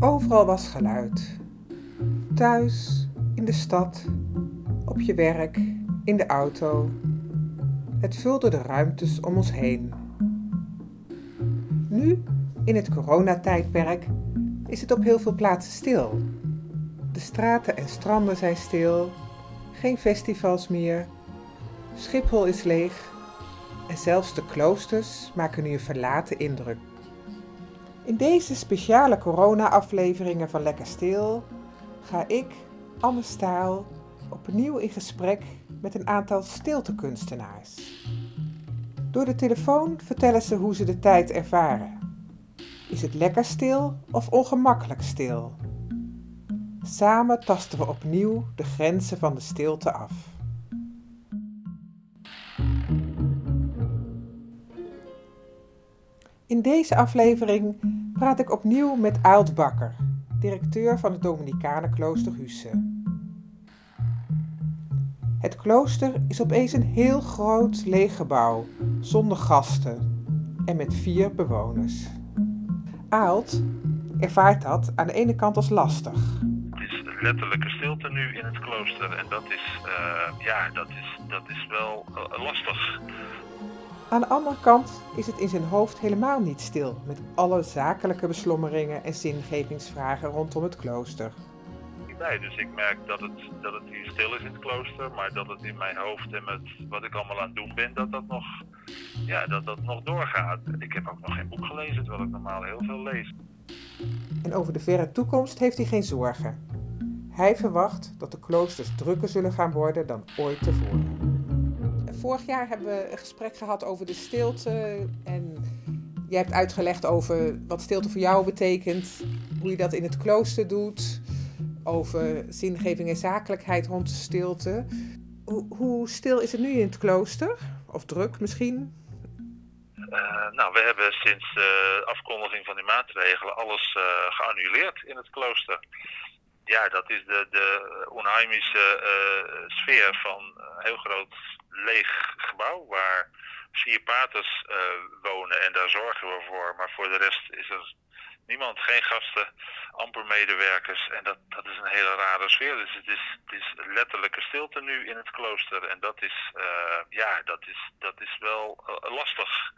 Overal was geluid. Thuis, in de stad, op je werk, in de auto. Het vulde de ruimtes om ons heen. Nu, in het coronatijdperk, is het op heel veel plaatsen stil. De straten en stranden zijn stil, geen festivals meer, Schiphol is leeg en zelfs de kloosters maken nu een verlaten indruk. In deze speciale corona-afleveringen van Lekker Stil ga ik, Anne Staal, opnieuw in gesprek met een aantal stiltekunstenaars. Door de telefoon vertellen ze hoe ze de tijd ervaren. Is het lekker stil of ongemakkelijk stil? Samen tasten we opnieuw de grenzen van de stilte af. In deze aflevering praat ik opnieuw met Aalt Bakker, directeur van het Dominicanenklooster Husse. Het klooster is opeens een heel groot leeg gebouw, zonder gasten en met vier bewoners. Aalt ervaart dat aan de ene kant als lastig. Het is letterlijke stilte nu in het klooster en dat is, uh, ja, dat is, dat is wel uh, lastig. Aan de andere kant is het in zijn hoofd helemaal niet stil met alle zakelijke beslommeringen en zingevingsvragen rondom het klooster. Nee, dus ik merk dat het, dat het hier stil is in het klooster, maar dat het in mijn hoofd en met wat ik allemaal aan het doen ben, dat dat nog, ja, dat dat nog doorgaat. Ik heb ook nog geen boek gelezen, terwijl ik normaal heel veel lees. En over de verre toekomst heeft hij geen zorgen. Hij verwacht dat de kloosters drukker zullen gaan worden dan ooit tevoren vorig jaar hebben we een gesprek gehad over de stilte. En jij hebt uitgelegd over wat stilte voor jou betekent. Hoe je dat in het klooster doet. Over zingeving en zakelijkheid rond de stilte. Hoe, hoe stil is het nu in het klooster? Of druk misschien? Uh, nou, we hebben sinds de afkondiging van die maatregelen alles uh, geannuleerd in het klooster. Ja, dat is de, de onheimische uh, sfeer van heel groot leeg gebouw waar vier paters uh, wonen en daar zorgen we voor. Maar voor de rest is er niemand, geen gasten, amper medewerkers. En dat, dat is een hele rare sfeer. Dus het is, het is letterlijke stilte nu in het klooster. En dat is, uh, ja, dat is, dat is wel uh, lastig.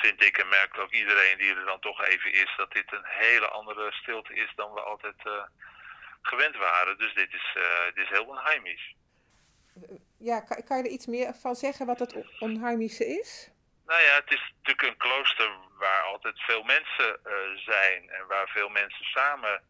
vind ik en merkt ook iedereen die er dan toch even is, dat dit een hele andere stilte is dan we altijd gewend waren. Dus dit is, dit is heel onheimisch ja, kan, kan, je er iets meer van zeggen wat het onheimische is? Nou ja, het is natuurlijk een klooster waar altijd veel mensen uh, zijn en waar veel mensen samen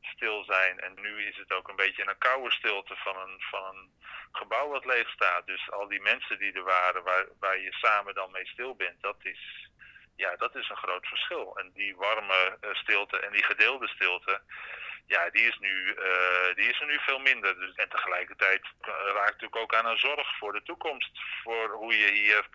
stil zijn. En nu is het ook een beetje een koude stilte van een, van een gebouw wat leeg staat. Dus al die mensen die er waren, waar, waar je samen dan mee stil bent, dat is, ja, dat is een groot verschil. En die warme uh, stilte en die gedeelde stilte, ja, die is, nu, uh, die is er nu veel minder. Dus, en tegelijkertijd raakt natuurlijk ook aan een zorg voor de toekomst. Voor hoe je hier,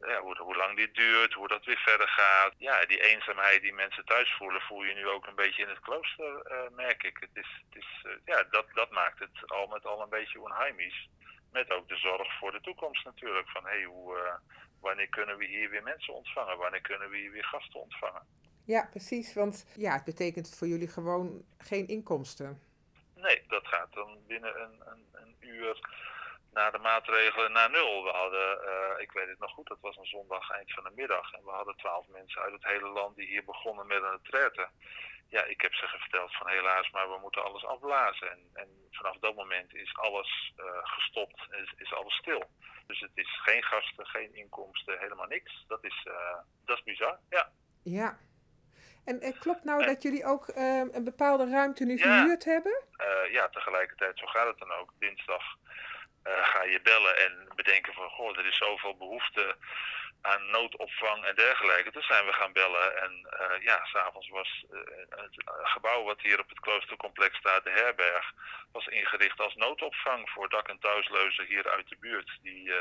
ja, hoe, hoe, lang dit duurt, hoe dat weer verder gaat. Ja, die eenzaamheid die mensen thuis voelen, voel je nu ook een beetje in het klooster, merk ik. Het is, het is, ja, dat, dat maakt het al met al een beetje onheimisch. Met ook de zorg voor de toekomst natuurlijk. Van hey, hoe, wanneer kunnen we hier weer mensen ontvangen? Wanneer kunnen we hier weer gasten ontvangen? Ja, precies. Want ja, het betekent voor jullie gewoon geen inkomsten. Nee, dat gaat dan binnen een, een, een uur na de maatregelen naar nul. We hadden, uh, ik weet het nog goed, dat was een zondag eind van de middag. En we hadden twaalf mensen uit het hele land die hier begonnen met een retraite. Ja, ik heb ze verteld van helaas, maar we moeten alles afblazen. En, en vanaf dat moment is alles uh, gestopt, is, is alles stil. Dus het is geen gasten, geen inkomsten, helemaal niks. Dat is, uh, dat is bizar, ja. Ja, en, en klopt nou dat jullie ook uh, een bepaalde ruimte nu verhuurd hebben? Ja, tegelijkertijd, zo gaat het dan ook. Dinsdag ga je bellen en bedenken van, goh, er is zoveel behoefte aan noodopvang en dergelijke. Toen zijn we gaan bellen en uh, ja, s'avonds was het gebouw wat hier op het kloostercomplex staat, de herberg, was ingericht als noodopvang voor dak- en thuisleuzen hier uit de buurt. Die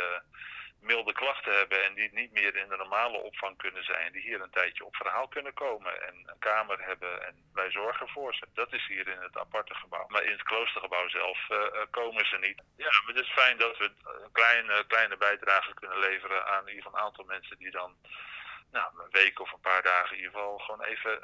milde klachten hebben en die niet meer in de normale opvang kunnen zijn, die hier een tijdje op verhaal kunnen komen en een kamer hebben en wij zorgen voor ze. Dat is hier in het aparte gebouw. Maar in het kloostergebouw zelf uh, komen ze niet. Ja, maar het is fijn dat we een kleine, kleine bijdrage kunnen leveren aan in ieder een aantal mensen die dan nou, een week of een paar dagen in ieder geval gewoon even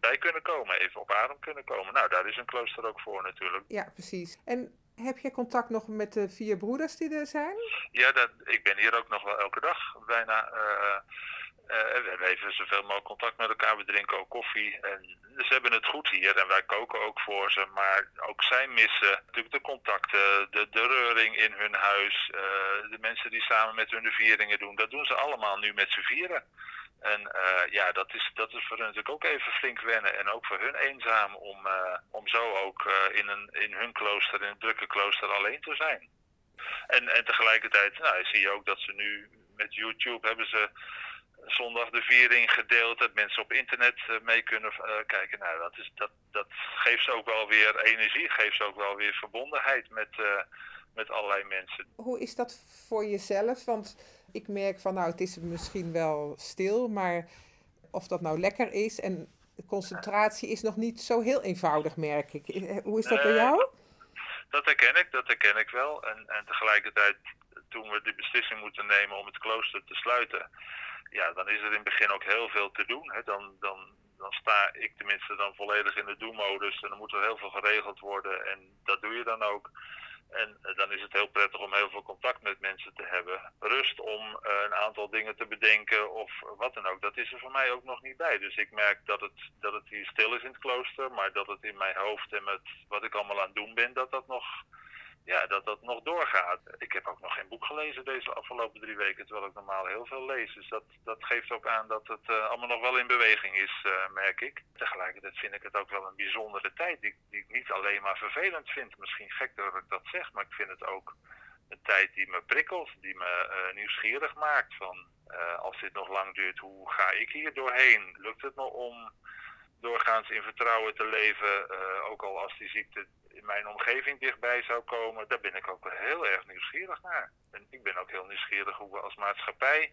bij kunnen komen, even op adem kunnen komen. Nou, daar is een klooster ook voor natuurlijk. Ja, precies. En heb je contact nog met de vier broeders die er zijn? Ja, dat, ik ben hier ook nog wel elke dag bijna. Uh, we hebben even zoveel mogelijk contact met elkaar. We drinken ook koffie. En ze hebben het goed hier en wij koken ook voor ze. Maar ook zij missen natuurlijk de contacten, de, de reuring in hun huis. Uh, de mensen die samen met hun de vieringen doen. Dat doen ze allemaal nu met z'n vieren. En uh, ja, dat is, dat is voor hun natuurlijk ook even flink wennen. En ook voor hun eenzaam om, om zo ook in, een, in hun klooster, in een drukke klooster alleen te zijn. En, en tegelijkertijd nou, zie je ook dat ze nu met YouTube hebben ze zondag de viering gedeeld, dat mensen op internet eh, mee kunnen uh, kijken. Nou, dat, is, dat, dat geeft ze ook wel weer energie, geeft ze ook wel weer verbondenheid met, uh, met allerlei mensen. Hoe is dat voor jezelf? Want ik merk van, nou, het is misschien wel stil, maar of dat nou lekker is en concentratie is nog niet zo heel eenvoudig, merk ik. Hoe is dat bij jou? Dat herken ik, dat herken ik wel. En, en tegelijkertijd, toen we de beslissing moeten nemen om het klooster te sluiten, ja, dan is er in het begin ook heel veel te doen. Hè. Dan, dan, dan sta ik tenminste dan volledig in de do-modus en dan moet er heel veel geregeld worden en dat doe je dan ook. En eh, dan is het heel prettig om heel veel contact met mensen te hebben. Rust om uh, een aantal dingen te bedenken of wat dan ook. Dat is er voor mij ook nog niet bij. Dus ik merk dat het, dat het hier stil is in het klooster. Maar dat het in mijn hoofd en met wat ik allemaal aan het doen ben, dat dat nog ja, dat dat nog doorgaat. Ik heb ook nog geen boek gelezen deze afgelopen drie weken, terwijl ik normaal heel veel lees. Dus dat, dat geeft ook aan dat het uh, allemaal nog wel in beweging is, uh, merk ik. Tegelijkertijd vind ik het ook wel een bijzondere tijd, die, die ik niet alleen maar vervelend vind. Misschien gek dat ik dat zeg, maar ik vind het ook een tijd die me prikkelt, die me uh, nieuwsgierig maakt. Van als dit nog lang duurt, hoe ga ik hier doorheen? Lukt het me om doorgaans in vertrouwen te leven, ook al als die ziekte in mijn omgeving dichtbij zou komen, daar ben ik ook heel erg nieuwsgierig naar. En ik ben ook heel nieuwsgierig hoe we als maatschappij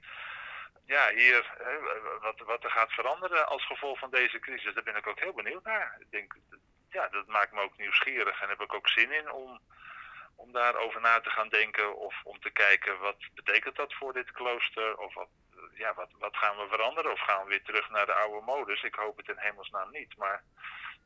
ja, hier, hè, wat, wat er gaat veranderen als gevolg van deze crisis, daar ben ik ook heel benieuwd naar. Ik denk, ja, dat maakt me ook nieuwsgierig en heb ik ook zin in om, om daarover na te gaan denken of om te kijken wat betekent dat voor dit klooster of wat, ja, wat, wat gaan we veranderen of gaan we weer terug naar de oude modus. Ik hoop het in hemelsnaam niet, maar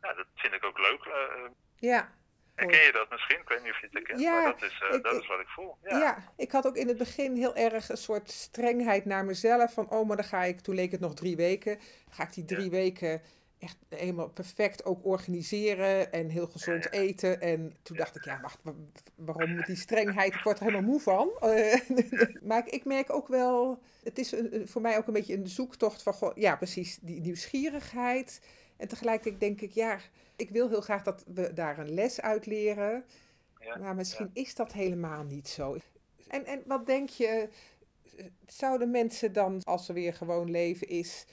ja, dat vind ik ook leuk. Uh, ja, Herken je dat misschien? Ik weet niet of je het herkent, ja, maar dat is, uh, dat is wat ik voel. Ja. ja. ik had ook in het begin heel erg een soort strengheid naar mezelf. Van, oh, maar dan ga ik, toen leek het nog drie weken, ga ik die drie weken echt helemaal perfect ook organiseren en heel gezond eten. En toen dacht ik, ja, wacht, waarom die strengheid? Ik word er helemaal moe van. maar ik merk ook wel, het is voor mij ook een beetje een zoektocht van, ja, precies, die nieuwsgierigheid. En tegelijkertijd denk ik, ja, ik wil heel graag dat we daar een les uit leren. Ja, maar misschien is dat helemaal niet zo. En, en wat denk je, zouden mensen dan, als er weer gewoon leven is,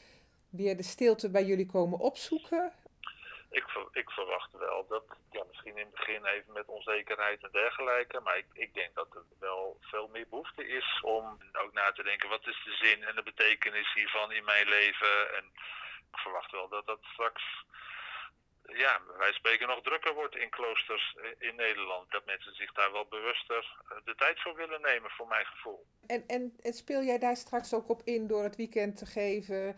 weer de stilte bij jullie komen opzoeken? Ik, ik verwacht wel dat, ja, misschien in het begin even met onzekerheid en dergelijke, maar ik, ik denk dat er wel veel meer behoefte is om ook na te denken, wat is de zin en de betekenis hiervan in mijn leven? En ik verwacht wel dat dat straks ja, wij spreken nog drukker wordt in kloosters in Nederland. Dat mensen zich daar wel bewuster eh, de tijd voor willen nemen, voor mijn gevoel. En, en, en speel jij daar straks ook op in door het weekend te geven?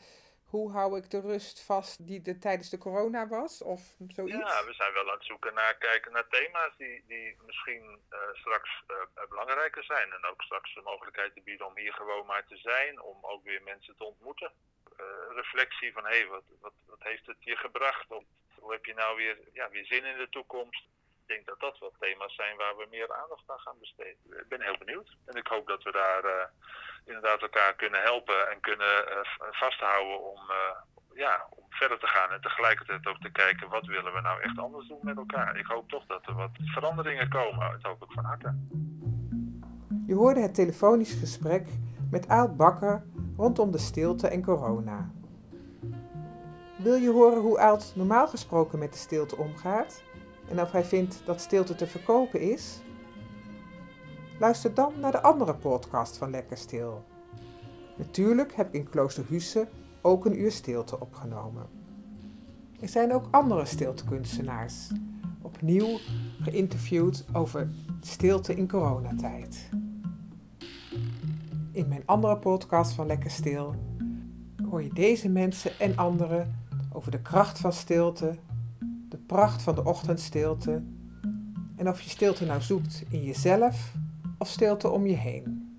Hoe hou ik de rust vast die er tijdens de corona was? Of zoiets? Ja, we zijn wel aan het zoeken naar kijken naar thema's die, die misschien uh, straks uh, belangrijker zijn. En ook straks de mogelijkheid te bieden om hier gewoon maar te zijn. Om ook weer mensen te ontmoeten. Uh, reflectie van hé, wat, wat, wat heeft het je gebracht? Om hoe heb je nou weer, ja, weer zin in de toekomst? Denk dat dat wel thema's zijn waar we meer aandacht aan gaan besteden. Ik ben heel benieuwd. En ik hoop dat we daar uh, inderdaad elkaar kunnen helpen en kunnen uh, vasthouden om, uh, ja, om verder te gaan. En tegelijkertijd ook te kijken wat willen we nou echt anders doen met elkaar. Ik hoop toch dat er wat veranderingen komen. Dat hoop ik van harte. Je hoorde het telefonisch gesprek met Aalt Bakker rondom de stilte en corona. Wil je horen hoe Aalt normaal gesproken met de stilte omgaat en of hij vindt dat stilte te verkopen is? Luister dan naar de andere podcast van Lekker Stil. Natuurlijk heb ik in Klooster Husse ook een uur stilte opgenomen. Er zijn ook andere stiltekunstenaars, opnieuw geïnterviewd over stilte in coronatijd. In mijn andere podcast van Lekker Stil hoor je deze mensen en anderen over de kracht van stilte, pracht van de ochtendstilte en of je stilte nou zoekt in jezelf of stilte om je heen.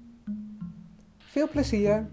Veel plezier!